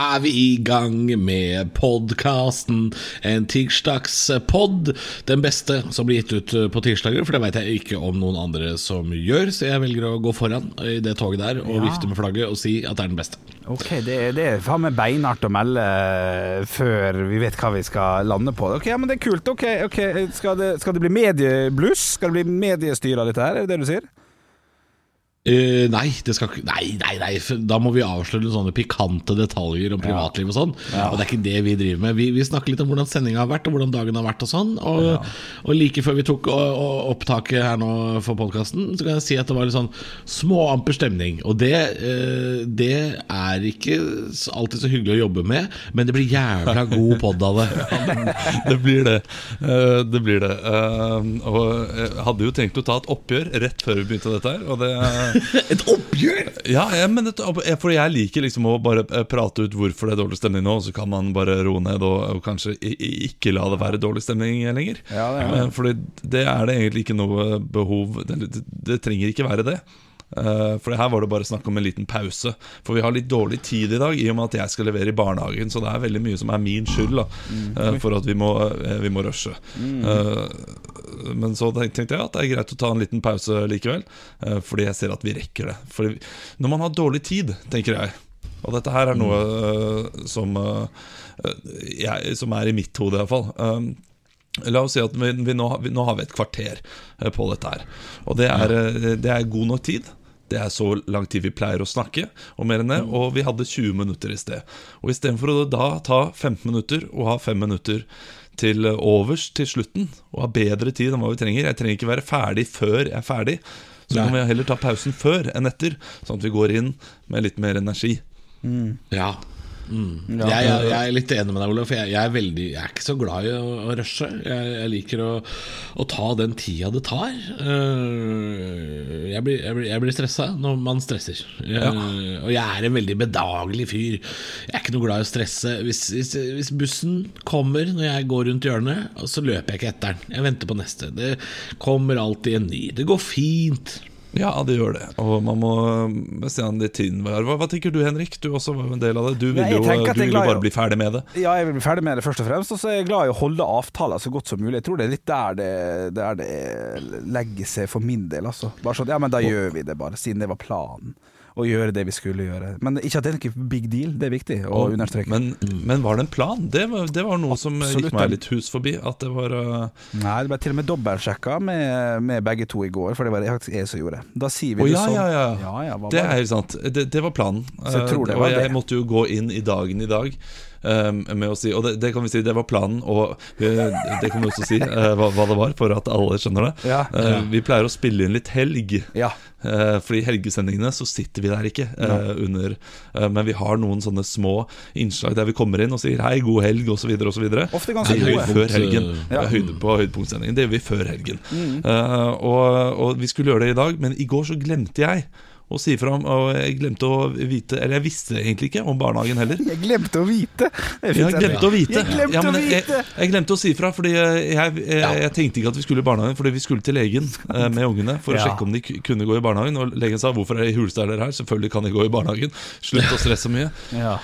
er vi i gang med podkasten. En tirsdagspod. Den beste som blir gitt ut på tirsdager, for det veit jeg ikke om noen andre som gjør. Så jeg velger å gå foran i det toget der og Ja. vifte med flagget og si at det er den beste. Ok, det, det er faen meg beinhardt å melde eh, før vi vet hva vi skal lande på. Ok, ja, men det er kult. Ok, okay. Skal det, skal det bli mediebluss? Skal det bli mediestyre av dette her? Er det det du sier? Eh, nei, det skal ikke Nei, nei, nei, da må vi avsløre sånne pikante detaljer om privatliv og sånn. Og det er ikke det vi driver med. Vi, vi snakker litt om hvordan sendinga har vært, og hvordan dagen har vært og sånn. Og, og like før vi tok og, og opptaket her nå for podkasten, så kan jeg si at det var litt sånn småamper stemning. Og det, uh, det er ikke alltid så hyggelig å jobbe med, men det blir jævla god pod av det. Det blir det. Uh, Det blir det. Og jeg hadde jo tenkt å ta et oppgjør rett før vi begynte dette her. Og det, Et oppgjør! ja, ja, men et, for jeg liker liksom å bare eh, prate ut hvorfor det er dårlig stemning nå, så kan man bare roe ned og, og kanskje ikke la det være dårlig stemning lenger. Ja, det. Eh, Fordi det er det egentlig ikke noe behov Det, det, det trenger ikke være det. Eh, for her var det bare snakk om en liten pause. For vi har litt dårlig tid i dag, i og med at jeg skal levere i barnehagen. Så det er veldig mye som er min skyld da, eh, for at vi må, eh, vi må rushe. Eh, men så tenkte jeg at det er greit å ta en liten pause likevel, fordi jeg ser at vi rekker det. For når man har dårlig tid, tenker jeg Og dette her er noe som, jeg, som er i mitt hode, iallfall. Um, La oss si at vi, vi, nå, vi, nå har vi et kvarter på dette her. Og det er, det er god nok tid. Det er så lang tid vi pleier å snakke, og mer enn det. Og vi hadde 20 minutter i sted. Og istedenfor å da ta 15 minutter og ha 5 minutter til eh, overs til slutten, og ha bedre tid enn hva vi trenger Jeg trenger ikke være ferdig før jeg er ferdig. Så Nei. kan vi heller ta pausen før enn etter, sånn at vi går inn med litt mer energi. Ja. Mm. Jeg, jeg, jeg er litt enig med deg, Olav. For jeg, jeg, er veldig, jeg er ikke så glad i å, å rushe. Jeg, liker å, å ta den tida det tar. Eh, jeg, blir, blir, blir stressa når man stresser. Jeg, Og jeg er en veldig bedagelig fyr. Jeg er ikke noe glad i å stresse. Hvis, hvis, hvis bussen kommer når jeg går rundt hjørnet, så løper jeg ikke etter den. Jeg venter på neste. Det kommer alltid en ny. Det går fint. Ja, det gjør det. Og man må se an litt tiden hver. Hva, hva tenker du, Henrik? Du også var jo en del av det. Du vil jo, du vil jo bare bli ferdig med det. Ja, jeg vil bli ferdig med det først og fremst, og så er jeg glad i å holde avtaler så godt som mulig. Jeg tror det er litt der det, der det legger seg for min del, altså. Bare sånn, ja, men da gjør vi det bare, siden det var planen. Å gjøre det vi skulle gjøre. Men ikke at det er noe big deal, det er viktig å Og- understreke. Men, men var det en plan? Det var, det var noe som gikk meg litt hus forbi. At det var uh, Nei, det ble til og med dobbeltsjekka med, med begge to i går, for det var det faktisk jeg som gjorde. Da sier vi Å det ja, sånn. ja, ja. ja, Det er helt sant. Det, det var planen. Så jeg tror det Eh, var og jeg måtte jo gå inn i dagen i dag eh, med å si Og det, det kan vi si, det var planen, og eh, det kan vi også si uh, hva, hva det var, for at alle skjønner det. Ja. Eh, vi pleier å spille inn litt helg. Ja. Uh, For i helgesendingene så sitter vi der ikke eh, under Uh, Men vi har noen sånne små innslag der vi kommer inn og sier hei, god helg, osv. osv. Ofte ganske gjør vi før helgen. Ja. Ja. Høyde på høydepunktsendingen. Det gjør vi før helgen. Eh, og, og vi skulle gjøre det i dag, men i går så glemte jeg å si fra om Og jeg glemte å vite Eller jeg visste egentlig ikke om barnehagen heller. Jeg glemte å vite! Det er Jeg glemte å vite. Jeg glemte Ja, men å jeg, jeg glemte å si fra, fordi jeg, jeg, jeg, jeg tenkte ikke at vi skulle i barnehagen. Fordi vi skulle til legen eh, med ungene for å Ja. sjekke om de kunne gå i barnehagen. Og legen sa 'hvorfor er det huleste er her?' Selvfølgelig kan de gå i barnehagen. Slutt å stresse så mye. Ja.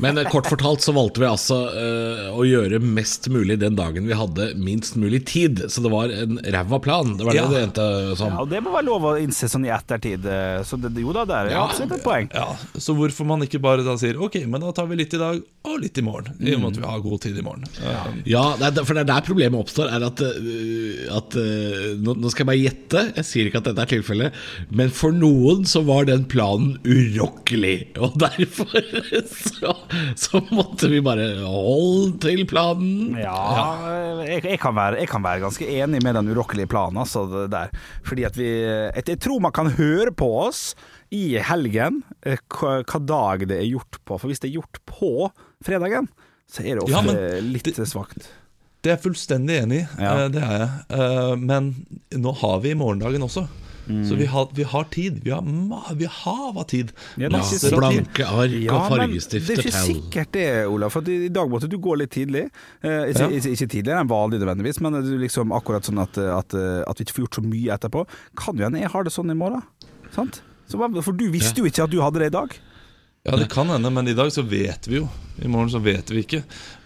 Men eh, kort fortalt så valgte vi altså eh, å gjøre mest mulig den dagen vi hadde minst mulig tid. Så det var en ræva plan. Det var Ja. det det endte som. Ja, og Det må være lov å innse sånn i ettertid. Så det, jo da, det er Ja. absolutt et poeng. Ja, Så hvorfor man ikke bare da sier 'ok, men da tar vi litt i dag og litt i morgen'. I og med at vi har god tid i morgen. Eh, Ja, det er, for det er der problemet oppstår. Er at, øh, at øh, nå, nå skal jeg bare gjette, jeg sier ikke at dette er tilfellet, men for noen så var den planen urokkelig. Og derfor så, så måtte vi bare holde til planen. Ja, jeg, jeg, kan være, jeg kan være ganske enig med den urokkelige planen, altså, der. Fordi at vi jeg tror man kan høre på oss i helgen eh, hva, hva dag det er gjort på. For hvis det er gjort på fredagen, så er det ofte Ja, men litt det- svakt. Det er jeg fullstendig enig i. Ja. eh, Det er jeg. Eh, Men nå har vi morgendagen også. Så vi har, vi har tid. Vi har, vi har hav av tid. Ja, Masser av. Blanke ark Ja, og fargestifter Det er ikke sikkert det, Olav. For i dag måtte du gå litt tidlig. Eh, ikke, Ja. ikke, tidligere enn vanlig nødvendigvis, men du liksom akkurat sånn at, at, at vi ikke får gjort så mye etterpå. Kan jo hende jeg har det sånn i morgen. Sant? Så, for du visste jo ikke at du hadde det i dag. Ja, det kan hende, men i dag så vet vi jo. I morgen så vet vi ikke.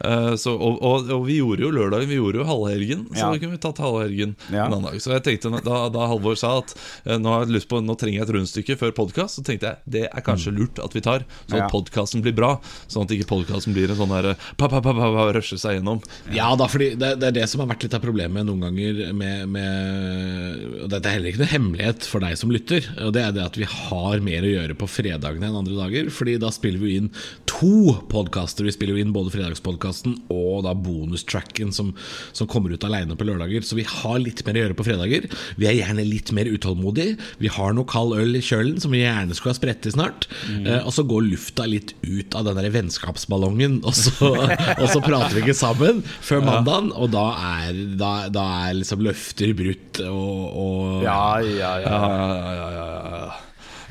Eh, så, og, og, og vi gjorde jo lørdagen, vi gjorde jo halvhelgen. Så Ja. da kunne vi tatt halvhelgen Ja. en annen dag. Så jeg tenkte da, da Halvor sa at eh, nå, har jeg lyst på, nå trenger jeg et rundstykke før podkast, så tenkte jeg det er kanskje lurt at vi tar, så Ja. at podkasten blir bra. Sånn at ikke podkasten blir en sånn der pa, pa, pa, pa, pa, rushe seg gjennom. Ja da, fordi det, det er det som har vært litt av problemet noen ganger med, med dette er heller ikke noe hemmelighet for deg som lytter. Og det er det at vi har mer å gjøre på fredagene enn andre dager. Fordi da spiller vi inn to podkaster. Vi spiller jo inn både fredagspodkasten og da bonustracken som, som kommer ut aleine på lørdager. Så vi har litt mer å gjøre på fredager. Vi er gjerne litt mer utålmodige. Vi har noe kald øl i kjølen som vi gjerne skulle ha spredt i snart. Eh, og så går lufta litt ut av den der vennskapsballongen, og så, og så prater vi ikke sammen før mandagen. Og da er, da, da er liksom løfter brutt og, og Ja, ja, ja. Ja, ja, ja,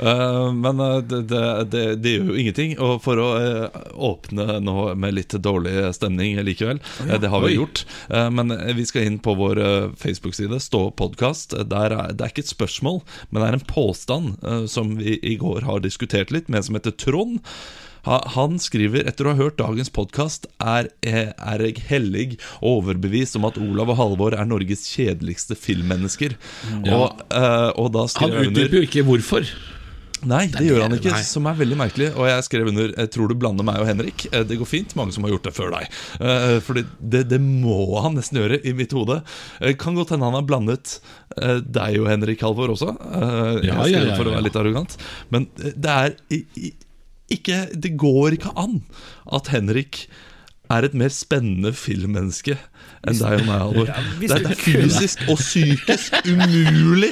men eh, det, det, det, gjør jo ingenting. Og for å eh, åpne nå med litt dårlig stemning likevel, eh, det har vi Oi. gjort. Eh, men vi skal inn på vår eh, Facebook-side, Stå podkast. Det er ikke et spørsmål, men det er en påstand eh, som vi i går har diskutert litt, med en som heter Trond. Han skriver etter å ha hørt dagens podkast er, eh, er jeg hellig og overbevist om at Olav og Halvor er Norges kjedeligste filmmennesker. Og, eh, og da skriver Han utdyper jo ikke hvorfor. Nei, det gjør han ikke, Nei. som er veldig merkelig. Og jeg skrev under jeg 'Tror du blander meg og Henrik'. Eh, Det går fint. Mange som har gjort det før deg. Eh, Fordi det, det må han nesten gjøre, i mitt hode. Eh, Kan godt hende han har blandet eh, deg og Henrik Halvor også. Eh, Ja, ja, ja, For å være litt arrogant. Men det er ikke Det går ikke an at Henrik er et mer spennende filmmenneske enn deg og meg, Halvor. Det det er fysisk og psykisk umulig.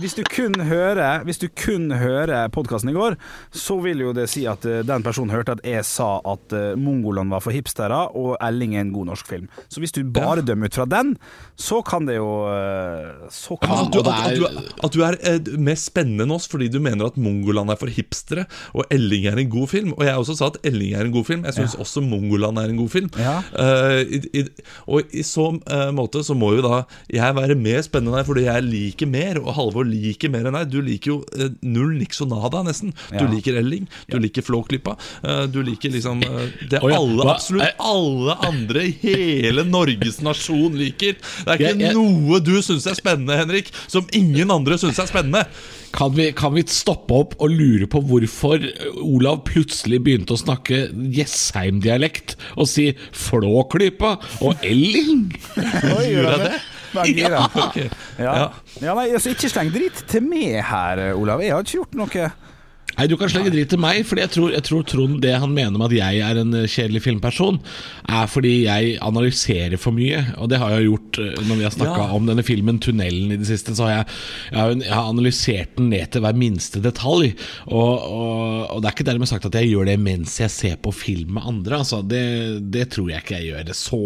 Hvis du kun hører Hvis du kun hører podkasten i går, så vil jo det si at eh, den personen hørte at jeg sa at uh, Mongolene var for hipstere, og Elling er en god norsk film. Så hvis du bare dømmer ut fra den, så kan det jo eh, Så kan At du, og det at, at du, er- at du er eh, mer spennende enn oss fordi du mener at Mongoland er for hipstere, og Elling er en god film. Og jeg også sa at Elling er en god film. Jeg syns også Mongoland er en god film. Ja. Eh, i, i, og i så uh, måte så må jo da jeg være mer spennende enn deg fordi jeg liker mer, og Halvor liker mer enn deg. Du liker jo eh, null niks og nada, nesten. Du liker Elling, du liker Flåklypa. eh, du liker liksom eh, det alle, absolutt alle andre i hele Norges nasjon liker. Det er ikke noe du syns er spennende, Henrik, som ingen andre syns er spennende. Kan vi, kan vi stoppe opp og lure på hvorfor Olav plutselig begynte å snakke Jessheim-dialekt og si Flåklypa og Elling? Gjør jeg det? Ok. Ja. Ja. Ja, nei, altså, ikke sleng dritt til meg her, Olav. Jeg har ikke gjort noe. Nei, Du kan slenge dritt til meg, Fordi jeg tror, jeg tror Trond det han mener med at jeg er en eh, kjedelig filmperson, er fordi jeg analyserer for mye. Og det har jeg gjort eh, når vi har snakka Ja. om denne filmen 'Tunnelen' i det siste. Så har jeg, jeg, har, jeg har analysert den ned til hver minste detalj. Og, og, og det er ikke dermed sagt at jeg gjør det mens jeg ser på film med andre. Altså, det, det tror jeg ikke jeg gjør. Så,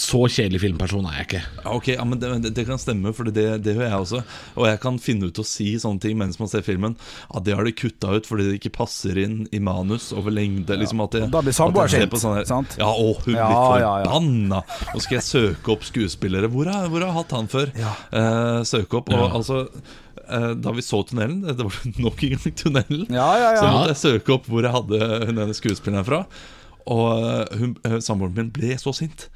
så kjedelig filmperson er jeg ikke. Ok, ja, men det, det, kan stemme, for det, det gjør jeg også. Og jeg kan finne ut å si sånne ting mens man ser filmen. Ja, det har de kutta ut fordi det ikke passer inn i manus over lengde. Liksom at det, Da blir samboeren at sint, på her- sant? Ja, å, hun Ja, blir ja, ja. Nå skal jeg søke opp skuespillere. Hvor har, hvor har jeg hatt han før? Ja. Eh, søke opp, og Ja. altså eh, Da vi så tunnelen, det var nok en gang tunnelen, Ja, ja, så måtte jeg søke opp hvor jeg hadde hun ene skuespilleren fra. Og eh, eh, samboeren min ble så sint.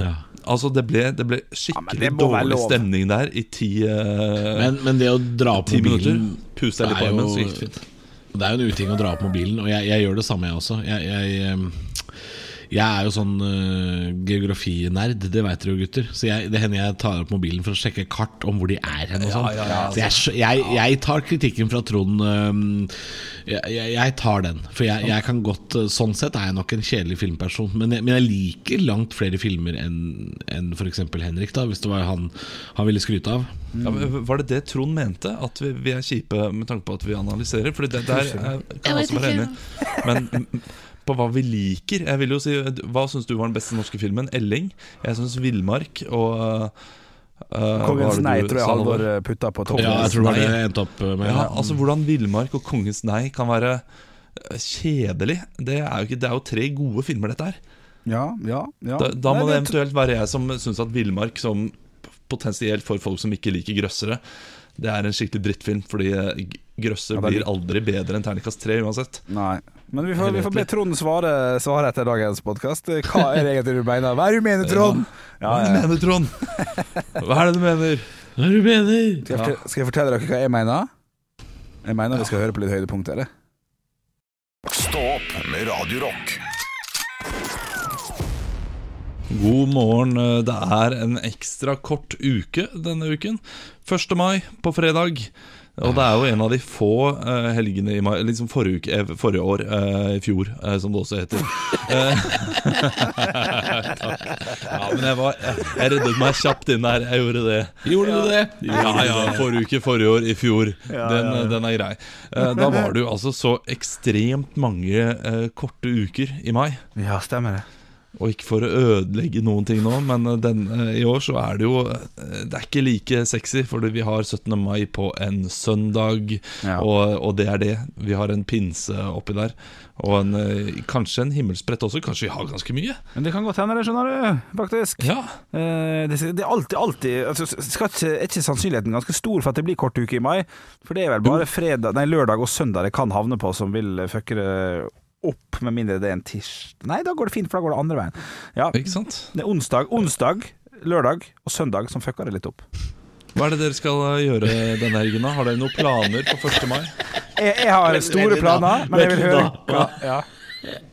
Ja. Altså Det ble, det ble skikkelig skikkelig det dårlig stemning der i ti, uh, Men, men det å dra på mobilen Pust deg litt det på armen, så gikk det fint. Det er jo en uting å dra på mobilen, og jeg, jeg gjør det samme, jeg også. Jeg, jeg, ehm, jeg er jo sånn uh, geografinerd, det veit dere jo, gutter. Så jeg, det hender jeg tar opp mobilen for å sjekke kart om hvor de er hen. Ja, sånn. ja, ja, Så jeg, jeg, jeg tar kritikken fra Trond uh, jeg, jeg, jeg tar den. For jeg, jeg kan godt eh, Sånn sett er jeg nok en kjedelig filmperson. Men jeg, men jeg liker langt flere filmer enn en f.eks. Henrik, da hvis det var han han ville skryte av. Ja, men var det det Trond mente? At vi, vi er kjipe med tanke på at vi analyserer? Fordi det der er, kan jeg også være enig. Men mm, på hva vi liker Jeg vil jo si Hva syns du var den beste norske filmen? 'Elling'. Jeg syns 'Villmark' og Uh, Kongens nei du tror jeg Halvor eh, putta på toppen. Ja, jeg tror det endte opp med. Ja, altså Hvordan Villmark og Kongens nei kan være kjedelig Det er jo ikke Det er jo tre gode filmer, dette her. Ja, ja, ja. Da, da må Nei, det eventuelt være jeg som syns at Villmark, som potensielt for folk som ikke liker grøssere, det er en skikkelig drittfilm. Fordi grøsser Ja, blir aldri bedre enn terningkast tre uansett. Nei. Men vi får, vi får be Trond svare, svare etter dagens podkast. Hva er det egentlig du mener? Hva er det du mener, Trond? Hva er det du mener, Trond? Hva er det du mener? Hva er det du mener? Skal jeg, skal jeg fortelle dere hva jeg mener? Jeg mener vi skal høre på litt høydepunkt, eller? Stå opp med Radiorock. God morgen. Det er en ekstra kort uke denne uken. 1. mai på fredag. Og det er jo en av de få uh, helgene i mai Liksom forrige, uke, eh, forrige år, uh, i fjor, uh, som det også heter. Takk. ja, men jeg, var, jeg, jeg reddet meg kjapt inn der. Jeg gjorde det. Gjorde du det? Ja, ja, forrige uke, forrige år, i fjor. Den, den er grei. Eh, Da var det jo altså så ekstremt mange korte uker i mai. Ja, stemmer det. Og ikke for å ødelegge noen ting nå, men eh, den, eh, i år så er det jo eh, Det er ikke like sexy, fordi vi har 17. mai på en søndag, Ja. og, og det er det. Vi har en pinse oppi der, og en, kanskje en himmelsbrett også. Kanskje vi har ganske mye? Men det kan godt hende, det, skjønner du. Faktisk. Ja. Eh, det, det er alltid, alltid altså, skal ikke, Er ikke sannsynligheten ganske stor for at det blir kort uke i mai? For det er vel bare fredag, nei, lørdag og søndag det kan havne på som vil fucke det opp, med mindre det er en tirsdag Nei, da går det fint, for da går det andre veien. Ja, Ikke sant? det er onsdag, onsdag, lørdag og søndag som fucker det litt opp. Hva er det dere skal gjøre denne helgen? Har dere noen planer på 1. mai? Jeg, jeg har store planer, men jeg vil høre hva, ja.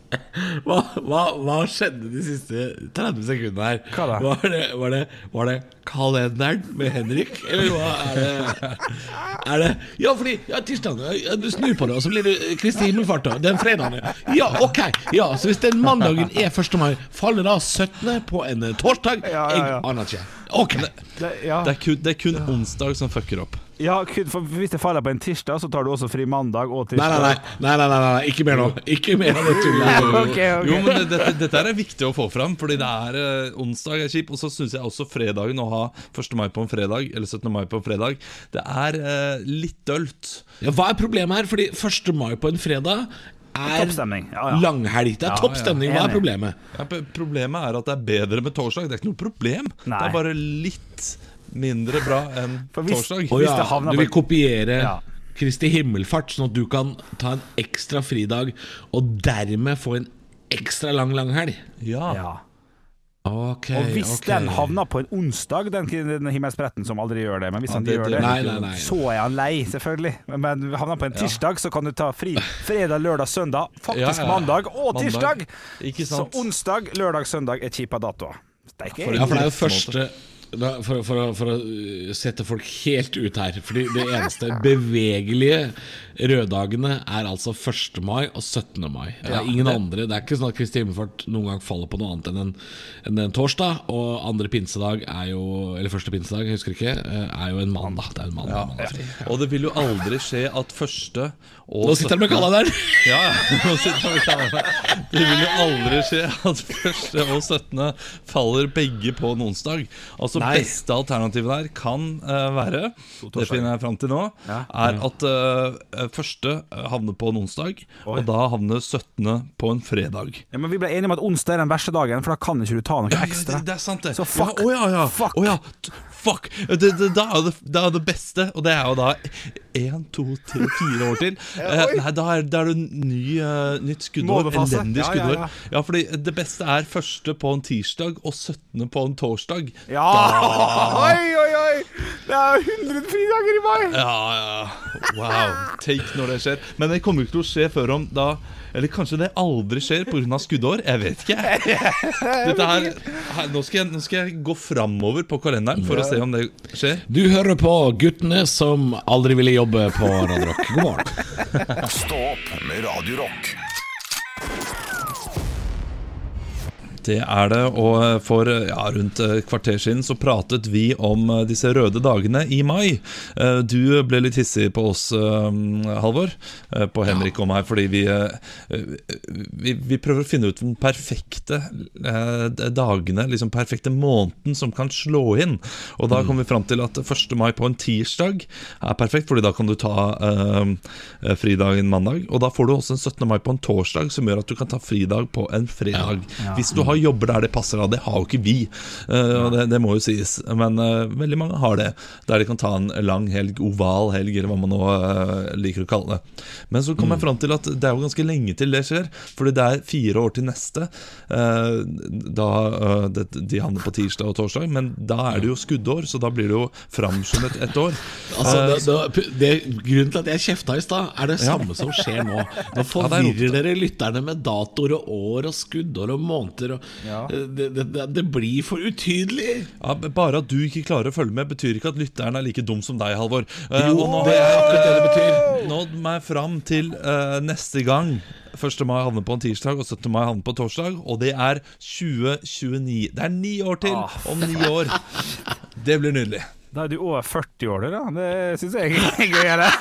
Hva, hva, hva skjedde de siste 30 sekundene her? Hva da? Var det, var det, var det kalenderen med Henrik, eller hva er det? Er det Ja, fordi ja, tirsdag ja, Du snur på det, og så blir det Kristi himmelfart den fredagen. Ja, ok. Ja, Så hvis den mandagen er 1. mai, faller da 17. på en eh, torsdag? Ja, ja, ja. Jeg aner ikke. Ok. Det, ja. Det er kun, det er kun onsdag som fucker opp. Ja, for hvis det faller på en tirsdag, så tar du også fri mandag og tirsdag. nei, nei. nei, nei, nei, nei. Ikke mer nå. Ikke mer av det tullet. Ok, ok. Jo, men det, dette, dette er viktig å få fram, Fordi det er eh, onsdag er kjip. Og så syns jeg også fredagen, å ha 1. mai på en fredag, eller 17. mai på en fredag, det er eh, litt dølt. Ja, hva er problemet her? Fordi 1. mai på en fredag er Toppstemning. Ja, ja. langhelg. Det er Ja, topp ja. stemning. Hva er problemet? Ja, problemet er at det er bedre med torsdag. Det er ikke noe problem. Nei. Det er bare litt mindre bra enn hvis- torsdag. Oh, ja, du vil kopiere Ja. Kristi himmelfart, sånn at du kan ta en ekstra fridag og dermed få en ekstra lang langhelg? Ja. Ja. Okay, Og hvis okay. den havner på en onsdag, den, den himmelspretten som aldri gjør det Men hvis Ja, han det- gjør det- det, Nei, nei, nei. så er han lei, selvfølgelig. Men, men havner han på en tirsdag, så kan du ta fri fredag, lørdag, søndag, faktisk Ja, ja. mandag og Mandag. tirsdag. Så onsdag, lørdag, søndag er kjipa datoer. Ja, for det er jo første da, for, for, for å uh, sette folk helt ut her Fordi det eneste bevegelige røddagene er altså 1. mai og 17. mai. Det er ingen andre Det er ikke sånn at Kristi himmelfart noen gang faller på noe annet enn en, enn en torsdag. Og andre pinsedag er jo Eller første pinsedag, jeg husker ikke, eh, er jo en mandag. Det er en mandag, mandag Ja. Og det vil jo aldri skje at første og Nå sitter han med kalenderen! Ja, ja. Nå sitter han med kalenderen. Det vil jo aldri skje at første og 17. faller begge på en onsdag. Altså Nei. Beste alternativet der kan uh, være, det finner jeg fram til nå, Ja. er at uh, første havner på en onsdag, og da havner 17. på en fredag. Ja, men vi ble enige om at onsdag er den verste dagen, for da kan ikke du ta noe Ja, ja, ekstra. det, det er sant, det. Så fuck. Ja, oh, ja, ja. Fuck. Oh, Fuck! Det, det, da, er det, det, er det beste, og det er jo da én, to, tre, fire år til. Eh, nei, da er, da er det ny, uh, nytt skuddår. Målefase. Elendig Ja, ja, ja. Ja, fordi det beste er første på en tirsdag og 17. på en torsdag. Ja! Oi, oi, oi! Det er 100 fridager i mai! Ja, ja. Wow. Take når det skjer. Men det kommer ikke til å skje før om da Eller kanskje det aldri skjer pga. skuddår. Jeg vet ikke. Dette her, her nå, skal jeg, nå skal jeg gå framover på kalenderen for å se om det skjer. Du hører på Guttene som aldri ville jobbe på Radio Rock. God morgen. Stå opp med Radio Rock. Det er det, og for ja, rundt et kvarter siden så pratet vi om eh, disse røde dagene i mai. Eh, Du ble litt hissig på oss, eh, Halvor, på Henrik og meg, fordi vi, vi, vi prøver å finne ut den perfekte dagene, liksom perfekte måneden som kan slå inn. Og da kom vi fram til at 1. mai på en tirsdag er perfekt, fordi da kan du ta eh, fridagen mandag. Og da får du også en 17. mai på en torsdag, som gjør at du kan ta fridag på en fredag. Hvis du har jobber der det passer av, det har jo ikke vi, eh, og det, det må jo sies. Men eh, veldig mange har det, der de kan ta en lang helg, oval helg, eller hva man nå eh, liker å kalle det. Men så kom jeg fram til at det er jo ganske lenge til det skjer, fordi det er fire år til neste. da det, De handler på tirsdag og torsdag, men da er det jo skuddår, så da blir det jo framskyndet et år. Altså, det, det, det, grunnen til at jeg kjefta i stad, er det samme som skjer nå. Nå forvirrer dere lytterne med datoer og år og skuddår og måneder. Og, det, det, det, det blir for utydelig. Ja, Bare at du ikke klarer å følge med, betyr ikke at lytteren er like dum som deg, Halvor. Eh, Jo, og nå det har er jeg akkurat det det betyr. nådd meg fram til uh, neste gang. 1. mai havner på en tirsdag, og 17. mai havner på torsdag. Og det er 2029. Det er ni år til! Om ni år. Det blir nydelig. Da er du over 40 år, da. Det syns jeg er gøyere.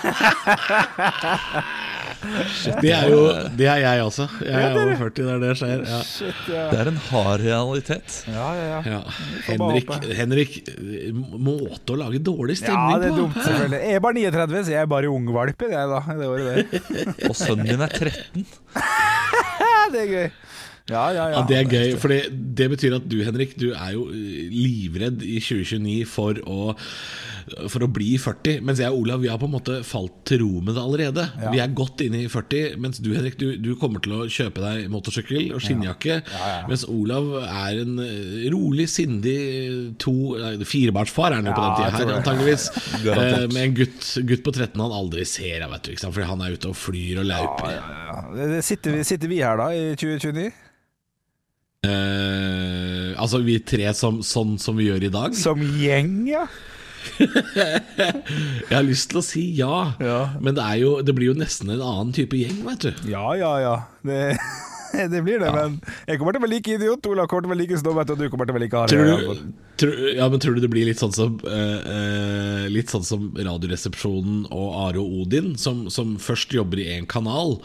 Det er jo Det er jeg også. Jeg er over 40 der det skjer. Ja. Det er en hard realitet. Ja, ja, ja. Henrik, Henrik, måte å lage dårlig stemning Ja, det er dumt, selvfølgelig. Jeg er bare 39, så jeg er bare ungvalp i det, da. Det året der. Og sønnen din er 13. Det er gøy. Ja, ja, ja. Ja, Det er gøy, for det betyr at du Henrik Du er jo eh, livredd i 2029 for å, for å bli 40. Mens jeg og Olav vi har på en måte falt til ro med det allerede. Vi er godt inne i 40, mens du Henrik du, du kommer til å kjøpe deg motorsykkel og skinnjakke. Mens Olav er en eh, rolig, sindig to Firebarnsfar er han jo på Ja, den tida her, antageligvis. Eh, med en gutt, gutt på 13 han aldri ser vet du. Fordi han er ute og flyr og lauper. Ja, det- Sitter vi, sitter vi her da i 2029? Eh, altså vi tre som, sånn som vi gjør i dag? Som gjeng, ja. Jeg har lyst til å si ja, Ja. men det, er jo, det blir jo nesten en annen type gjeng, vet du. Ja, ja, ja. Det, det blir det, men jeg kommer til å være like idiot. Ola kommer til å være like snobb, og du kommer til å være like hard. Tror Ja, men tror du det blir litt sånn som uh, Litt sånn som Radioresepsjonen og Are og Odin, som, som først jobber i én kanal.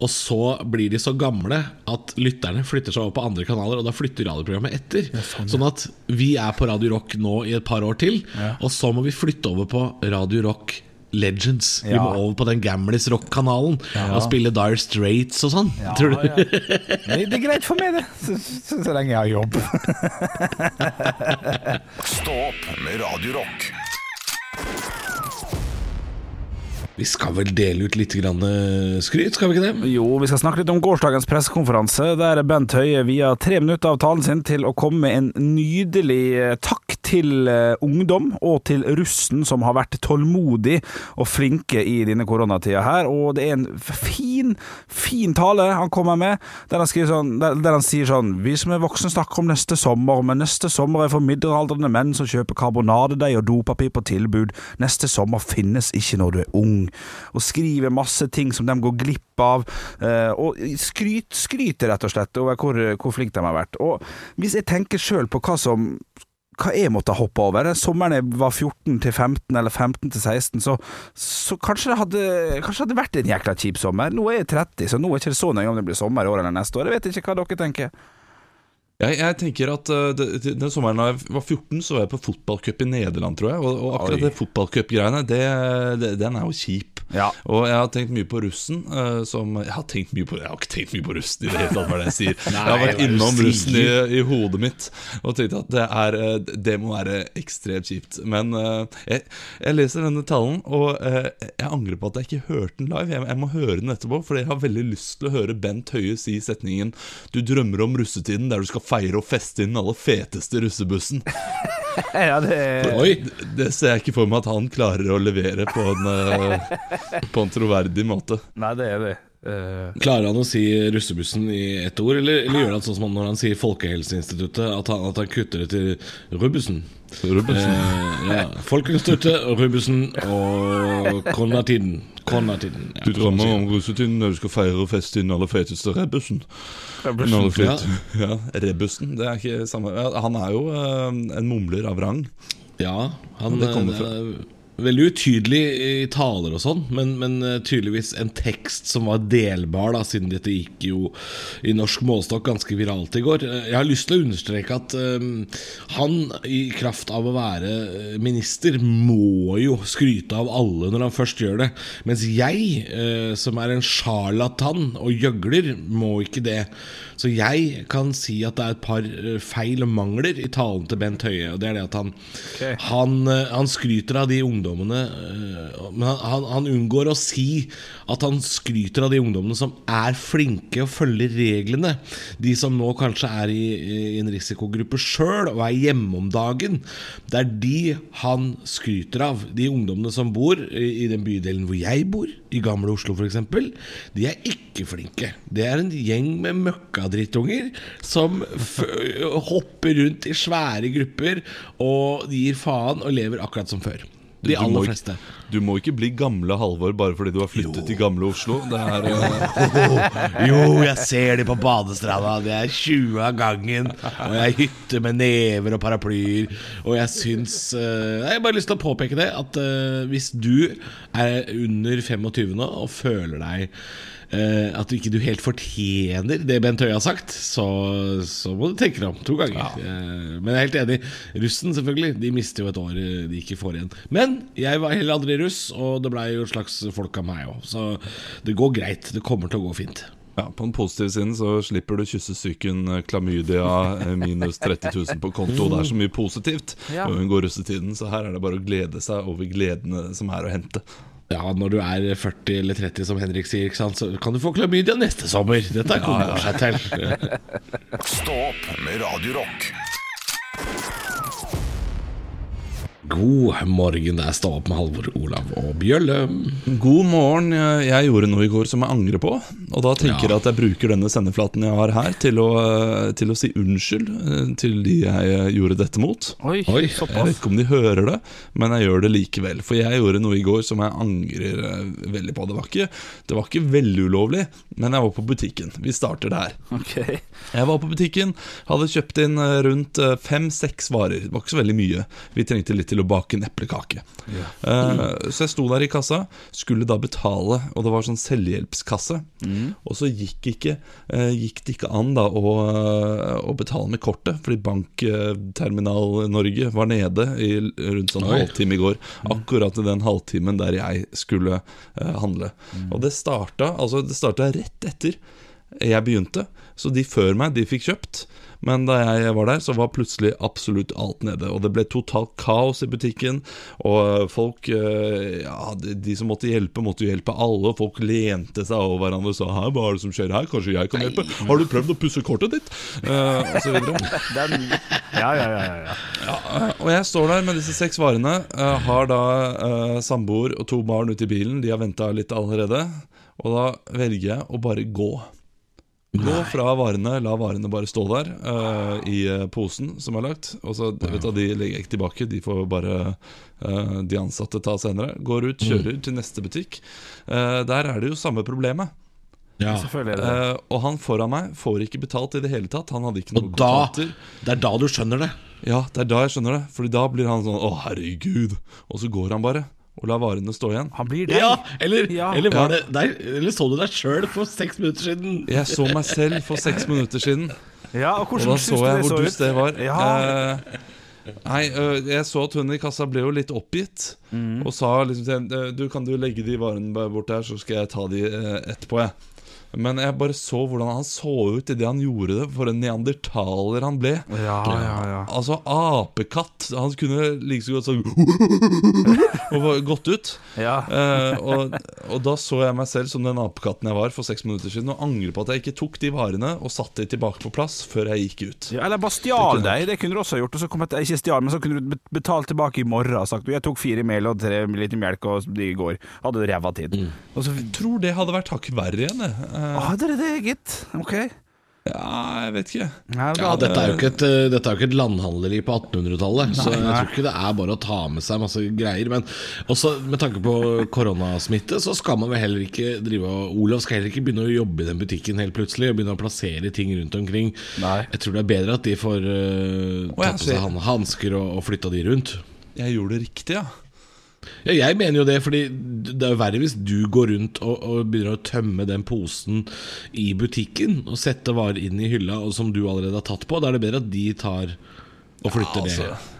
Og så blir de så gamle at lytterne flytter seg over på andre kanaler, og da flytter radioprogrammet etter. sånn, at vi er på Radio Rock nå i et par år til, og så må vi flytte over på Radio Rock Legends. Vi må over på den Gamlis Rock-kanalen og spille Dire Straits og sånn. Ja, Tror du? ja. Det, det er greit for meg, det. Så, så, så lenge jeg har jobb. Stå opp med Radio Rock. Vi skal vel dele ut litt eh, skryt, skal vi ikke det? Jo, vi skal snakke litt om gårsdagens pressekonferanse, der Bent Høie via tre minutter av talen sin til å komme med en nydelig eh, takk til eh, ungdom og til russen som har vært tålmodig og flinke i denne koronatida her. Og det er en fin, fin tale han kommer med, der han, sånn, der, der han sier sånn Vi som er voksne snakker om neste sommer, men neste sommer er for middelaldrende menn som kjøper karbonadedeig og dopapir på tilbud. Neste sommer finnes ikke når du er ung. Og skriver masse ting som de går glipp av. eh, Og skryt, skryter rett og slett over hvor, hvor flinke de har vært. Og hvis jeg tenker sjøl på hva som hva jeg måtte hoppe over. Sommeren jeg var 14 til 15, eller 15 til 16, så, så kanskje, det hadde, kanskje det hadde vært en jækla kjip sommer. Nå er jeg 30, så nå er det ikke så nøye om det blir sommer i år eller neste år. Jeg vet ikke hva dere tenker. Jeg, jeg tenker at uh, Den sommeren da jeg var 14, så var jeg på fotballcup i Nederland, tror jeg. Og, og akkurat Oi. det fotballcup-greiene, den er jo kjip. Ja. Og jeg har tenkt mye på russen. uh, som Jeg har tenkt mye på Jeg har ikke tenkt mye på russen i det hele tatt, hva er det jeg sier. jeg har vært innom russen i, i hodet mitt og tenkt at det, er, eh, det må være ekstremt kjipt. Men uh, jeg, jeg leser denne talen, og uh, jeg angrer på at jeg ikke hørte den live. Jeg, jeg må høre den etterpå, for jeg har veldig lyst til å høre Bent Høie si setningen 'Du drømmer om russetiden der du skal feire og feste inn den aller feteste russebussen'. Ja, det Oi! Det, ser jeg ikke for meg at han klarer å levere på en, eh, på en troverdig måte. Nei, det er det. Uh... Klarer han å si russebussen i ett ord, eller, eller gjør han sånn som han når han sier Folkehelseinstituttet, at han, at han kutter det til Rubbussen? Rubbensen. Eh, ja. Folkeinstituttet, Rubbussen og konvertiden. Ja, Du drømmer om russetiden når du skal feire og i den aller feteste rebussen. Fet, ja. Rebussen. Det er ikke samme Han er jo eh, en mumler av rang. Ja, han Det kommer fra. Veldig utydelig i taler og sånn, men, men eh, tydeligvis en tekst som var delbar, da, siden dette gikk jo i norsk målestokk ganske viralt i går. Eh, Jeg har lyst til å understreke at um, han, i kraft av å være minister, må jo skryte av alle når han først gjør det. Mens jeg, uh, som er en sjarlatan og gjøgler, må ikke det. Så jeg kan si at det er et par feil og mangler i talen til Bent Høie. Og det er det at han, han, eh, han skryter av de ungdommene eh, Men han, han, unngår å si at han skryter av de ungdommene som er flinke og følger reglene. De som nå kanskje er i, i en risikogruppe sjøl og er hjemme om dagen. Det er de han skryter av. De ungdommene som bor i, den bydelen hvor jeg bor, i Gamle Oslo f.eks., de er ikke flinke. Det er en gjeng med møkkadrittunger som hopper rundt i svære grupper og gir faen og lever akkurat som før. De aller ikke- fleste. Du må ikke bli gamle Halvor bare fordi du har flyttet til gamle Oslo. Det er eh, Jo, jeg ser de på badestranda. Det er 20 av gangen. Og jeg hytter med never og paraplyer. Og jeg syns uh, Jeg har bare lyst til å påpeke det. At uh, hvis du er under 25 nå og føler deg at du ikke du helt fortjener det Bent Høie har sagt, så, så må du tenke deg om to ganger. Ja. men jeg er helt enig. Russen, selvfølgelig. De mister jo et år eh, de ikke får igjen. Men jeg var heller aldri russ, og det blei jo et slags folk av meg òg. Så det går greit. Det kommer til å gå fint. ja, På den positive siden så slipper du kyssesyken eh, klamydia eh, minus 30 000 på konto. Det er så mye positivt Ja. hun unngå russetiden, så her er det bare å glede seg over gledene som er å hente. Ja, når du er 40 eller 30, som Henrik sier, ikke sant? så kan du få klamydia neste sommer. Dette kommer seg til. Stå opp med Radio Rock. God morgen, det er Stå opp med Halvor, Olav og Bjølle. God morgen. Jeg gjorde noe i går som jeg angrer på. Og da tenker Ja. jeg at jeg bruker denne sendeflaten jeg har her, til å, til å si unnskyld eh, til de jeg eh, gjorde dette mot. Oi, Oi, Jeg vet ikke om de hører det, men jeg gjør det likevel. For jeg gjorde noe i går som jeg angrer eh, veldig på. Det var ikke, det var ikke veldig ulovlig, men jeg var på butikken. Vi starter der. Okay. Jeg var på butikken, hadde kjøpt inn rundt fem-seks varer. Det var ikke så veldig mye. Vi trengte litt til å bake en eplekake. Eh, så jeg sto der i kassa, skulle da betale, og det var sånn selvhjelpskasse. Og så gikk, ikke, eh, gikk det ikke an da å, eh, å betale med kortet, fordi Bankterminal Norge var nede i rundt sånn Oi. halvtime i går. Akkurat i den halvtimen der jeg skulle eh, handle. Og det starta, altså det starta rett etter jeg begynte. Så de før meg, de fikk kjøpt. Men da jeg var der, så var plutselig absolutt alt nede. Og det ble totalt kaos i butikken. Og folk eh, Ja, de, de som måtte hjelpe, måtte jo hjelpe alle. Og folk lente seg over hverandre og sa 'Hæ, hva er det som skjer her? Kanskje jeg kan hjelpe?' 'Har du prøvd å pusse kortet ditt?' Uh, og så videre. Den, ja, ja, ja, ja, ja. Og jeg står der med disse seks varene. Uh, har da uh, samboer og to barn ute i bilen. De har venta litt allerede. Og da velger jeg å bare gå. Gå fra varene, la varene bare stå der uh, i eh, posen som er lagt. Og så vet du, De legger jeg ikke tilbake, de får bare uh, de ansatte ta senere. Går ut, kjører til neste butikk. Uh, der er det jo samme problemet. Ja. Og han foran meg får ikke betalt i det hele tatt. Han hadde ikke noe Og da, kontanter. det er da du skjønner det. Ja, det er da jeg skjønner det. Fordi da blir han sånn Å, herregud. Og så går han bare og la varene stå igjen. Han blir deg. Ja, eller, Ja. eller, var det deg, eller så du deg sjøl for seks minutter siden? Jeg så meg selv for seks minutter siden, Ja, og og da så jeg hvor dust det var. Ja. Eh, nei, jeg så at hun i kassa ble jo litt oppgitt, og sa liksom til henne Du, kan du legge de varene bort der, så skal jeg ta de eh, etterpå, jeg. Men jeg bare så hvordan han så ut idet han gjorde det. For en neandertaler han ble. Ja, ja, ja. Altså apekatt. Han kunne like så godt sånn Og gått ut. ja. Eh, og, og da så jeg meg selv som den apekatten jeg var for seks minutter siden, og angrer på at jeg ikke tok de varene og satte de tilbake på plass før jeg gikk ut. Ja, eller bare stjal deg, det kunne du også gjort. Og så kom jeg, ikke stjal, men så kunne du betalt tilbake i morgen og sagt jeg tok fire mel og tre liter melk og de i går. Hadde ræva tid. Og så Jeg tror det hadde vært hakket verre igjen. jeg. Eh, ah, det er det, gitt. Ok. Ja, jeg vet ikke. Nei, Ja, dette er jo ikke et, eh, dette er et landhandleri på 1800-tallet, så jeg tror ikke det er bare å ta med seg masse greier. Men også med tanke på koronasmitte, så skal man vel heller ikke drive og Olav skal heller ikke begynne å jobbe i den butikken helt plutselig og begynne å plassere ting rundt omkring. Nei. Jeg tror det er bedre at de får uh, tatt på seg hansker og, og flytta de rundt. Jeg gjorde det riktig, ja. Ja, jeg mener jo det, fordi det er jo verre hvis du går rundt og, og begynner å tømme den posen i butikken og sette varer inn i hylla og som du allerede har tatt på. Da er det bedre at de tar og flytter altså, det.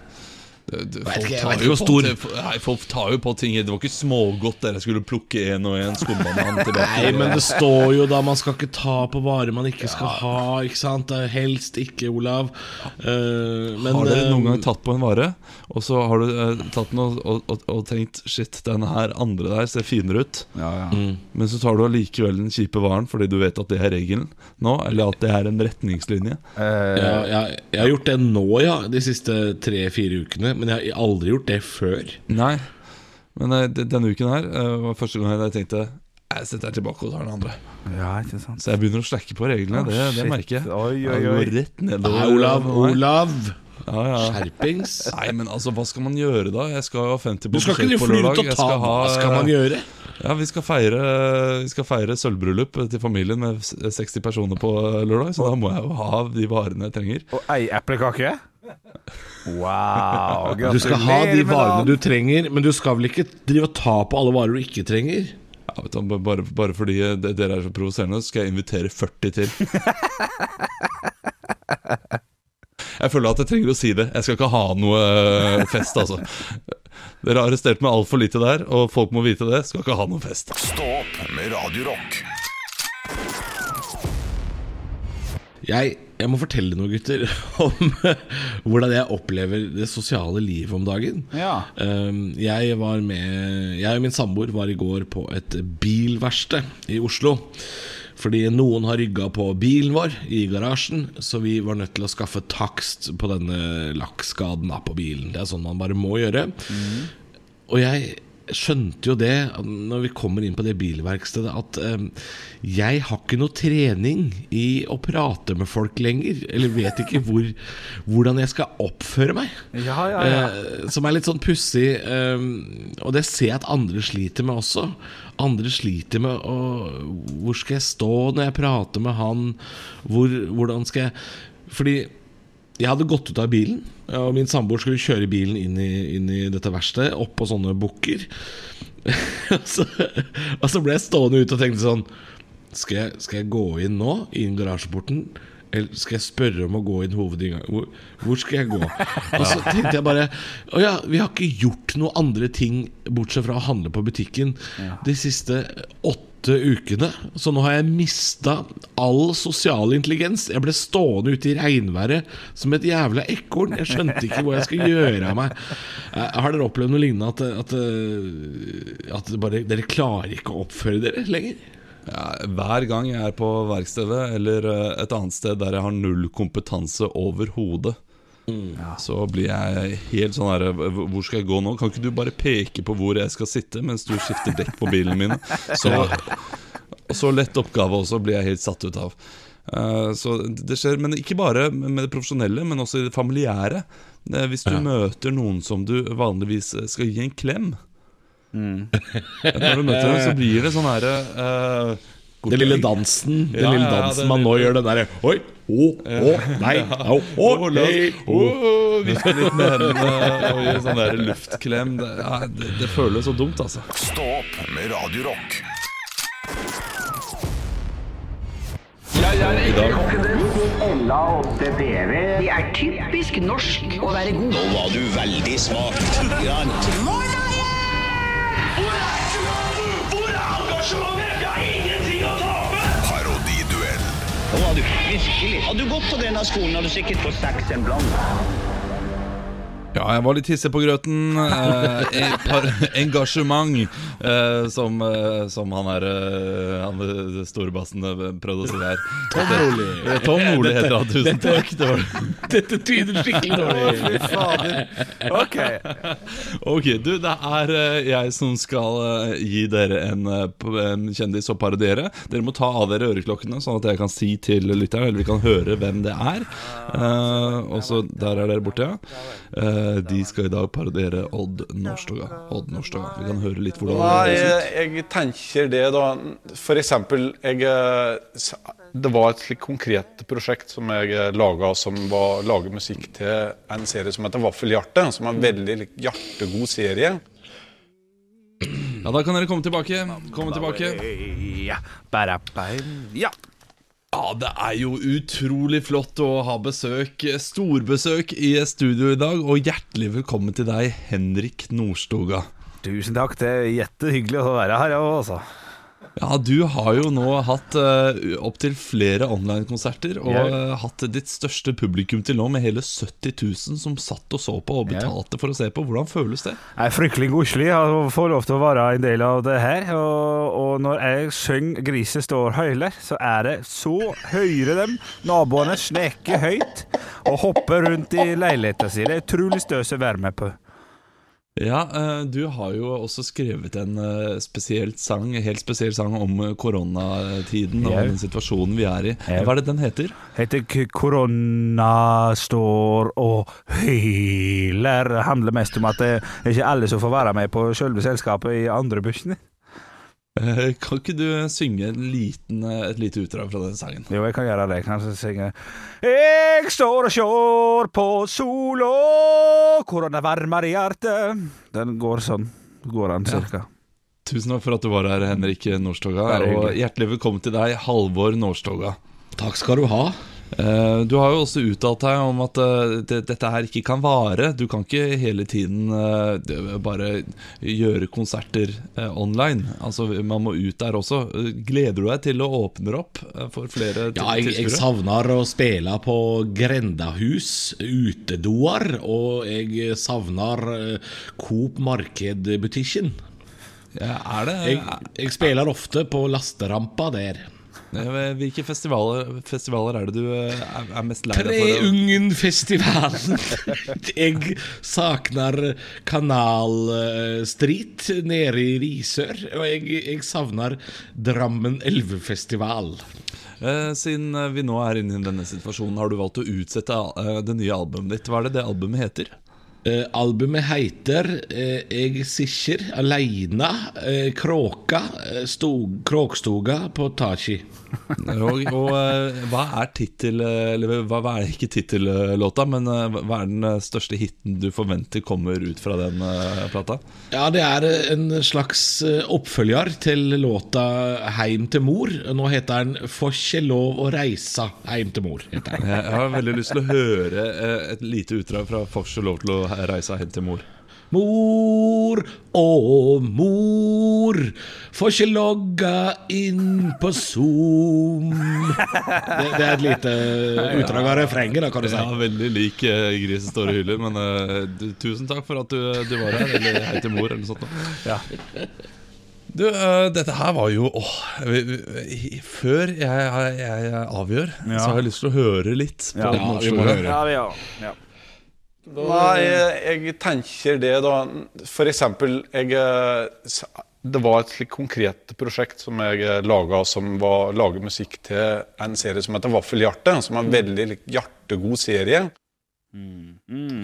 Folk, tar jo på, nei, folk tar jo på ting. Det var ikke smågodt der jeg skulle plukke en og en skumbanan tilbake. Nei, men det står jo da man skal ikke ta på varer man ikke skal ha. Ikke sant? Helst ikke, Olav. Uh, men, har dere noen eh, gang tatt på en vare, og så har du uh, tatt den og, og, og, og tenkt Shit, den her andre der ser finere ut. Ja, ja. Mm. Men så tar du allikevel den kjipe varen fordi du vet at det er regelen nå, eller at det er en retningslinje. Uh, ja, jeg, jeg har gjort det nå, ja, de siste tre-fire ukene. Men jeg har aldri gjort det før. Nei. Men eh, denne uken her eh, var første gang jeg tenkte Jeg setter tilbake og tar den andre. ja, ikke sant. Så jeg begynner å slakke på reglene. Det, det merker jeg. Oi, oi, oi. går rett nedover. Nei, Olav. Olav! Ja, ja. Skjerpings! Nei, men altså, hva skal man gjøre da? Jeg skal ha 50 Du skal ikke fly ut og ta skal ha Hva skal man gjøre? Ja, vi skal feire, vi skal feire sølvbryllup til familien med 60 personer på lørdag, så da må jeg jo ha de varene jeg trenger. Og ei eplekake? Wow, Du skal ha de varene du trenger, men du skal vel ikke drive og ta på alle varer du ikke trenger? Ja, vet du, bare, bare fordi dere er så provoserende, skal jeg invitere 40 til. Jeg føler at jeg trenger å si det. Jeg skal ikke ha noe eh, fest, altså. Dere har arrestert meg altfor lite der, og folk må vite det. Skal ikke ha noe fest. Stå opp med Radiorock. Jeg, jeg må fortelle noe, gutter, om hvordan jeg opplever det sosiale livet om dagen. Ja. Um, jeg var med Jeg og min samboer var i går på et bilverksted i Oslo. Fordi noen har rygga på bilen vår i garasjen, så vi var nødt til å skaffe takst på denne lakkskaden på bilen. Det er sånn man bare må gjøre. Og jeg skjønte jo det når vi kommer inn på det bilverkstedet, at um, jeg har ikke noe trening i å prate med folk lenger. Eller vet ikke hvor, hvordan jeg skal oppføre meg. Ja, ja, ja. Uh, som er litt sånn pussig. Um, og det ser jeg at andre sliter med også. Andre sliter med å Hvor skal jeg stå når jeg prater med han? Hvor, hvordan skal jeg Fordi jeg hadde gått ut av bilen, og min samboer skulle kjøre bilen inn i, inn i dette verkstedet, opp på sånne bukker. og, så, og så ble jeg stående ute og tenkte sånn skal jeg, skal jeg gå inn nå, inn garasjeporten? Eller skal jeg spørre om å gå inn hovedinngangen? Hvor, hvor skal jeg gå? Og så tenkte jeg bare Å ja, vi har ikke gjort noe andre ting bortsett fra å handle på butikken de siste åtte ukene. Så nå har jeg mista all sosial intelligens. Jeg ble stående ute i regnværet som et jævla ekorn. Jeg skjønte ikke hva jeg skulle gjøre av meg. Eh, Har dere opplevd noe lignende? At, at, eh, at bare, dere klarer ikke å oppføre dere lenger? Ja, hver gang jeg er på verkstedet eller eh, et annet sted der jeg har null kompetanse overhodet, så blir jeg helt sånn her Hvor skal jeg gå nå? Kan ikke du bare peke på hvor jeg skal sitte mens du skifter dekk på bilen min? Så, så lett oppgave også blir jeg helt satt ut av. Eh, så det skjer, Men ikke bare med det profesjonelle, men også i det familiære. Eh, Hvis du møter noen som du vanligvis skal gi en klem Når du møter dem, så blir det sånn herre uh, Den lille dansen Den Ja, lille ja, ja, det, man nå gjør, den derre Oi, å, å, nei, å, Å, nei, Vifte litt med hendene og gi sånn der luftklem. Det, ja, det, det føles så dumt, altså. Stå opp med Radio Rock. I dag Det er typisk norsk å være god. Nå var du veldig smak. er Parodiduell. Du virkelig. Hadde du gått på denne skolen, hadde du sikkert fått seks en blant. Ja, jeg var litt hissig på grøten. Eh, par, engasjement, eh, som, eh, som han er eh, Han store bassen eh, prøvde å si der. Tom Nordli. Tom Nordli heter han. Tusen takk. Det Dette tyder skikkelig dårlig. Fy fader. Ok. Ok, du, det er jeg som skal gi dere en, en kjendis å parodiere. Dere må ta av dere øreklokkene, sånn at jeg kan si til lytteren, eller vi kan høre hvem det er. Eh, og så Der er dere borte, ja. Eh, de skal i dag parodiere Odd Nordstoga. Odd Nordstoga. Vi kan høre litt hvordan Nei, det høres ut. jeg, jeg tenker det da For eksempel, jeg, eh, det var et slikt konkret prosjekt som jeg eh, laga, som var lage musikk til en serie som heter Vaffelhjerte. Som er en veldig hjertegod serie. Ja, Da kan dere komme tilbake. Komme tilbake. Ja. Ja. Det er jo utrolig flott å ha besøk, storbesøk i studio i dag. Og hjertelig velkommen til deg, Henrik Nordstoga. Tusen takk. Det er jättehyggelig å være her, ja, altså. Ja, du har jo nå hatt uh, opptil flere online-konserter, og yeah. eh, hatt ditt største publikum til nå, med hele 70 000 som satt og så på og betalte betalte for å se på. Hvordan føles det? Jeg er fryktelig koselig å få lov til å være en del av det her. Og, og når jeg synger 'Griset står høyler', så er det så høyere dem. Naboene sneker høyt og hopper rundt i leiligheten sin. Det er utrolig støs å være med på. Ja, eh, du har jo også skrevet en spesielt sang, helt spesiell sang om eh, koronatiden og den situasjonen vi er i. Hva er det den heter? Heter 'Korona står og hyler'. Handler mest om at det er ikke alle som får være med på selve selskapet i andre bussene. Eh, kan ikke du synge en liten, eh, et lite utdrag fra den sangen? Jo, jeg kan gjøre det. Jeg kan synge Jeg står og sjår på sola, hvor det varmer i hjertet. Den går sånn. Går den cirka. Tusen takk for at du var her, Henrik Nordstoga. Og hjertelig velkommen til deg, Halvor Nordstoga. Takk skal du ha. Eh, Du har jo også uttalt deg om at eh, dette her ikke kan vare. Du kan ikke hele tiden eh, bare gjøre konserter online. Altså, Man må ut der også. Gleder du deg til å åpne opp for flere Ja, jeg, jeg savner å spille på grendahus, utedoer, og jeg savner Coop Marked-butikken. Ja, er det Jeg, jeg spiller ofte på lasterampa der. Hvilke festivaler, festivaler er det du eh, er, mest lei deg for? Treungenfestivalen. jeg savner Kanal eh, nede i Risør. Og jeg, jeg savner Drammen Elvefestival. Eh, Siden vi nå er inne i denne situasjonen, har du valgt å utsette det nye albumet ditt. Hva er det det albumet heter? Uh, albumet heter uh, Eg sikker aleine uh, kråka uh, stog, Kråkstoga på Tachi. Og, og eh, hva er tittel Eller hva, hva er ikke tittellåta, men eh, hva er den eh, største hiten du forventer kommer ut fra den eh, plata? Ja, det er eh, en slags eh, oppfølger til låta 'Heim til mor'. Nå heter den 'Får ikke lov å reisa heim til mor'. heter den. Jeg har veldig lyst til å høre eh, et lite utdrag fra 'Får ikke lov til å reise heim til mor'. Mor og mor, får ikke logga inn på Zoom. Det, det er et lite utdrag av refrenget, da, kan du si. Ja, veldig lik uh, 'Grisen står og hyller', men uh, du, tusen takk for at du, du var her. Eller hei til mor, eller noe sånt. Da. Ja. Du, uh, dette her var jo åh, vi- vi- Før jeg, jeg, jeg avgjør, Ja. så har jeg lyst til å høre litt på Ja, vi må høre. Ja, ja. Ja. Nei, jeg, jeg tenker det da For eksempel, jeg, eh, det var et slikt konkret prosjekt som jeg eh, laga, som var lage musikk til en serie som heter Vaffelhjerte. Som er en veldig hjertegod serie. Ja.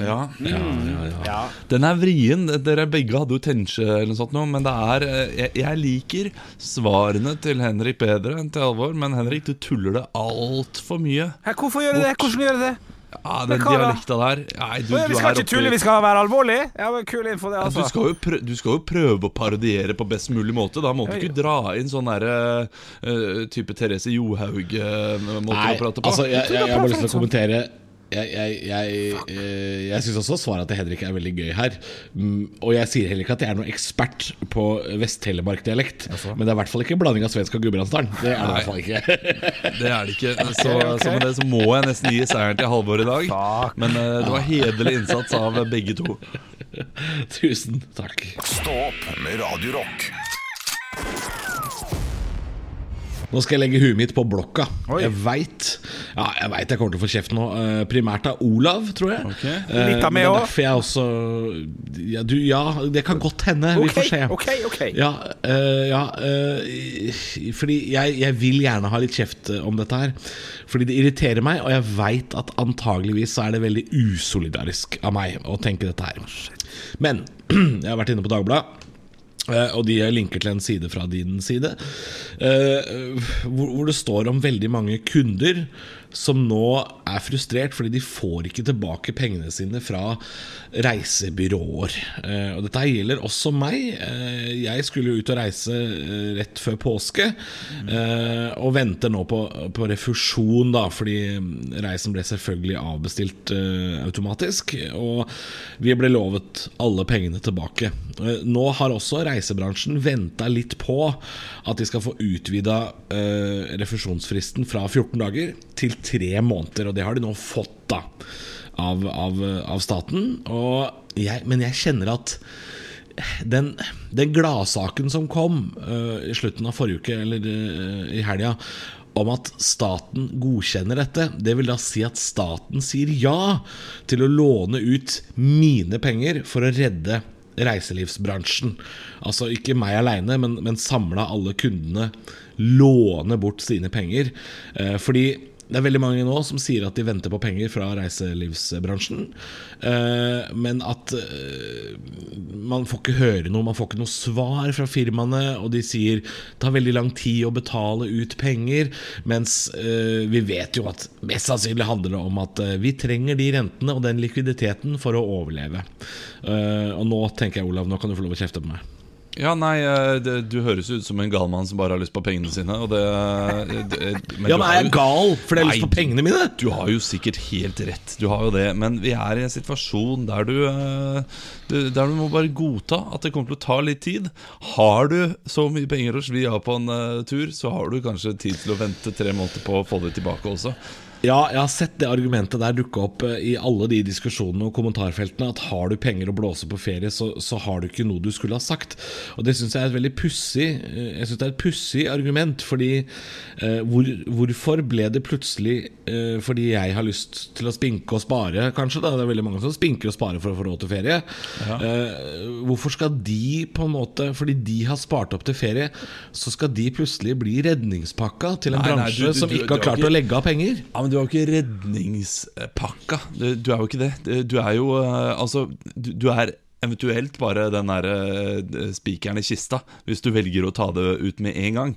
Ja, ja, ja. ja. Den er vrien. Dere begge hadde jo tenkje eller noe sånt nå, men det er eh, jeg, jeg liker svarene til Henrik bedre enn til Alvor, men Henrik, du tuller det altfor mye. Hvorfor gjør du det? Hvordan gjør du det? Ja, den hva dialekta der Nei, du, vi skal er ikke tulle, vi skal være alvorlig. Ja, men Kul info, det, Ja, Du altså. skal, jo prøve, du skal jo prøve å parodiere på best mulig måte. Da må du ikke dra inn sånn derre uh, type Therese Johaug-måte å prate på. altså, jeg, jeg, jeg har bare lyst til å kommentere Jeg, jeg, jeg, eh, jeg syns også svaret til Henrik er veldig gøy her. Mm, Og jeg sier heller ikke at jeg er noen ekspert på Vest-Telemark-dialekt. Men det er i hvert fall ikke blanding av svensk og Gudbrandsdalen. Det er det i hvert fall ikke. Det er det ikke. Så, så med det så må jeg nesten gi seieren til Halvor i dag. Takk. Men uh, det var hederlig innsats av begge to. Tusen takk. Stå opp med Radio Rock. Nå skal jeg legge huet mitt på blokka. Oi. Jeg veit ja, jeg, vet jeg kommer til å få kjeft nå. Eh, primært av Olav, tror jeg. Ok. Eh, Litt av meg også. derfor jeg også ja, du, ja, det kan godt hende. Vi får se. ok, ok. Ja, eh, ja Fordi jeg, jeg vil gjerne ha litt kjeft om dette her. Fordi det irriterer meg, og jeg veit at antageligvis så er det veldig usolidarisk av meg å tenke dette her. Men jeg har vært inne på Dagbladet. Eh, Og de linker til en side fra din side, eh, hvor det står om veldig mange kunder som nå er frustrert fordi de får ikke tilbake pengene sine fra reisebyråer. Eh, Og dette gjelder også meg. Eh, Jeg skulle jo ut og reise eh, rett før påske, og venter nå på, på refusjon, da, fordi reisen ble selvfølgelig avbestilt automatisk. Og vi ble lovet alle pengene tilbake. Nå har også reisebransjen venta litt på at de skal få utvida refusjonsfristen fra 14 dager til 3 måneder, og det har de nå fått da av, av, av staten. Jeg, men jeg kjenner at den, den gladsaken som kom uh, i slutten av forrige uke, eller uh, i helga, om at staten godkjenner dette, det vil da si at staten sier ja til å låne ut mine penger for å redde reiselivsbransjen. Altså ikke meg aleine, men, men samla alle kundene låne bort sine penger. Eh, fordi det er veldig mange nå som sier at de venter på penger fra reiselivsbransjen. Eh, men at eh, man får ikke høre noe, man får ikke noe svar fra firmaene. Og de sier det tar veldig lang tid å betale ut penger. Mens eh, vi vet jo at mest sannsynlig handler det om at vi trenger de rentene og den likviditeten for å overleve. Og nå tenker jeg, Olav, nå kan du få lov å kjefte på meg. Ja, nei, eh, det, du høres ut som en gal mann som bare har lyst på pengene sine. Det, det, men Ja, men er jeg gal fordi jeg har lyst på pengene mine? Du har jo sikkert helt rett, du har jo det. Men vi er i en situasjon der du, eh, Der du må bare godta at det kommer til å ta litt tid. Har du så mye penger å svi av på en eh, tur, så har du kanskje tid til å vente tre måneder på å få det tilbake også. Ja, jeg har sett det argumentet der dukke opp eh, i alle de diskusjonene og kommentarfeltene. At har du penger å blåse på ferie, så, så har du ikke noe du skulle ha sagt. Og det syns jeg er et veldig pussig eh, Jeg synes det er et pussig argument. Fordi eh, hvor, hvorfor ble det plutselig eh, fordi jeg har lyst til å spinke og spare, kanskje? da Det er veldig mange som spinker og sparer for å få råd til ferie. Eh, hvorfor skal de på en måte Fordi de har spart opp til ferie, så skal de plutselig bli redningspakka til en Nei, nei, bransje du- du- som ikke du har klart ikke- å legge av penger? Ja, men du er jo ikke redningspakka. Du, du er jo ikke det. Du er jo eh, Altså, du, du er eventuelt bare den der eh, spikeren i kista, hvis du velger å ta det ut med en gang.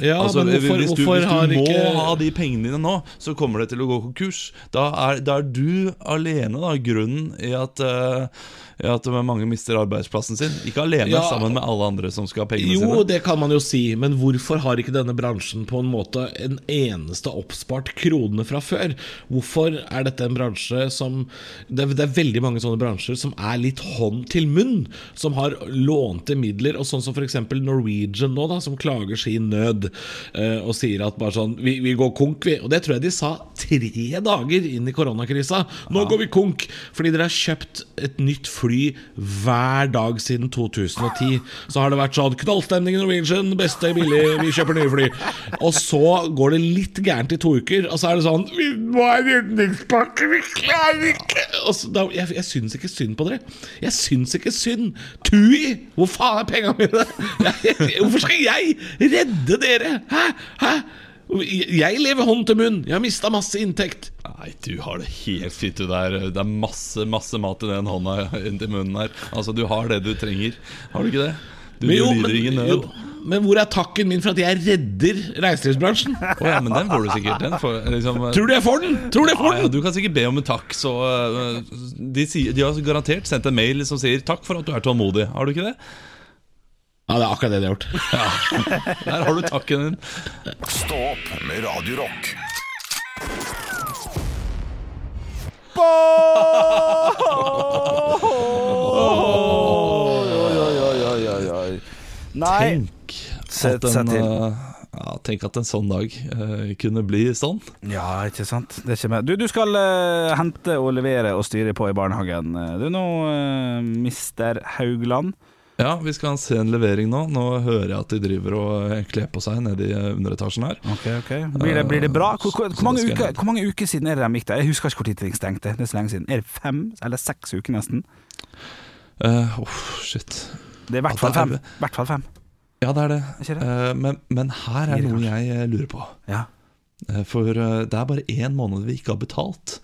Ja, Altså, men hvorfor, hvis du, hvorfor hvis du har må ikke ha de pengene dine nå, så kommer det til å gå konkurs. Da er, da er du alene da, grunnen i at, uh, i at mange mister arbeidsplassen sin. Ikke alene Ja. sammen med alle andre som skal ha pengene Jo, sine. det kan man jo si, men hvorfor har ikke denne bransjen på en måte en eneste oppspart krone fra før? Hvorfor er dette en bransje som Det er, det er veldig mange sånne bransjer som er litt hånd til munn, som har lånte midler, og sånn som f.eks. Norwegian nå, da, som klager sin nød eh, og sier at bare sånn vi, vi går konk, vi. Og det tror jeg de sa tre dager inn i koronakrisa. Nå går vi konk! Fordi dere har kjøpt et nytt fly hver dag siden 2010. Så har det vært sånn knallstemning i Norwegian, beste billig, vi kjøper nye fly. Og så går det litt gærent i to uker, og så er det sånn Vi må ha redningspakke, vi klarer ikke! Og så, da, jeg jeg syns ikke synd på dere. Jeg syns ikke synd. Tui! Hvor faen er pengene mine? Jeg, hvorfor skal jeg redde dere? Hæ? Hæ? Jeg lever hånd til munn. Jeg har mista masse inntekt. Nei, du har det helt fint. Du der. Det er masse masse mat i den hånda inntil munnen her. Altså, Du har det du trenger. Har du ikke det? Du, Men du jo, lider ingen men, nød. jo, men hvor er takken min for at jeg redder reiselivsbransjen? Oh, ja, men den får du sikkert. Den får, liksom, Tror du jeg får den? Tror du jeg ja, får ja, den? du kan sikkert be om en takk. Så, uh, de, sier, de har garantert sendt en mail som sier 'takk for at du er tålmodig'. Har du ikke det? Ja, det er akkurat det de har gjort. Der har du takken din. Stå opp med Radio Rock. på! Oi, oi, oi, oi, oi, oi. Nei. Tenk at en, eh, ja, tenk at en sånn dag uh, kunne bli sånn. Ja, ikke sant. Det kommer. Du, du skal uh, hente og levere og styre på i barnehagen. Eh, Du nå, uh, mister Haugland. Ja, vi skal se en levering nå. Nå hører jeg at de driver og eh, kler på seg nede i eh, underetasjen her. Ok, ok Blir det, blir det bra? Hvor, hvor, hvor, mange uker, hvor mange uker siden er det de gikk der? Jeg husker ikke hvor tid de stengte. Det er så lenge siden. Er det fem eller seks uker nesten? Uh, shit. Det er i hvert fall fem. I hvert fall fem. Ja, det er det. Det? Uh, men, men her er noe jeg eh, lurer på. Ja. Uh, for uh, det er bare én måned vi ikke har betalt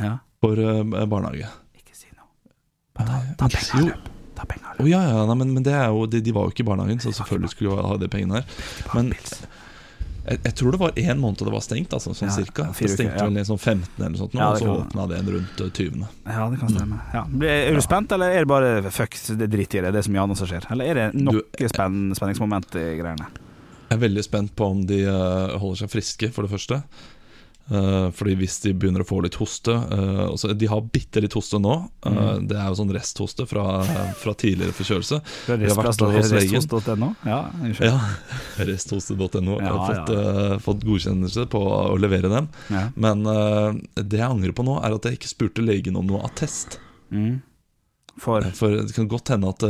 ja. for eh, barnehage. Ikke si noe. Ta, ta penger, løp. Ta penger, Oh, ja, ja, nei, men, men det jo, de, de var jo ikke i barnehagen, så selvfølgelig skulle de ha de pengene her. Men jeg, jeg tror det var én måned det var stengt, altså, sånn Ja, cirka. Det stengte ja. vel i sånn 15 eller sånt, nå, Ja, og så åpna det en rundt eh, 20. Ja, det kan stemme. Ja. Er du spent, eller er det bare fuck, det driter i det, det er så mye annet som skjer? Eller er det noe spenn, spenningsmoment i greiene? Jeg er veldig spent på om de eh, holder seg friske, for det første. Eh, fordi hvis de begynner å få litt hoste eh, De har bitte litt hoste nå. Eh, Mm. Det er jo sånn resthoste fra, fra tidligere forkjølelse. Fra legen. Ja. Ja, Resthoste.no. Jeg har Ja, fått, eh, fått godkjennelse på å levere dem. Ja. Men det jeg angrer på nå, er at jeg ikke spurte legen om noe attest. Mm. For For det kan godt hende at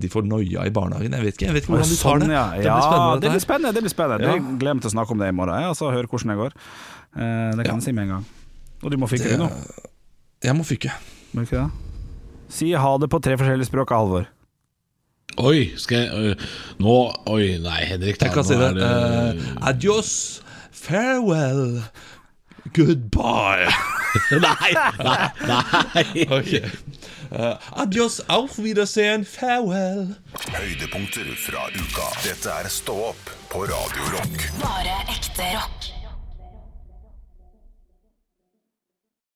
de får noia i barnehagen. Jeg vet ikke, jeg vet ikke hvordan de tar Sånn, det. Det blir spennende. det blir spennende. Det blir spennende. Ja. Jeg til å snakke om det i morgen, ja, altså, høre hvordan det går. Eh, det kan jeg si med en gang. Og du må fyke Det- nå. Jeg må fyke. Må ikke det? Si ha det på tre forskjellige språk, Halvor. Oi, skal jeg øh, Nå Oi, nei, Henrik. Da, Jeg kan si det. det. Eh, adios, farewell, goodbye. Nei, nei, nei. Okay. Uh, adios, auf Wiedersehen, farewell. Høydepunkter fra uka. Dette er Stå opp på Radio Rock. Bare ekte rock.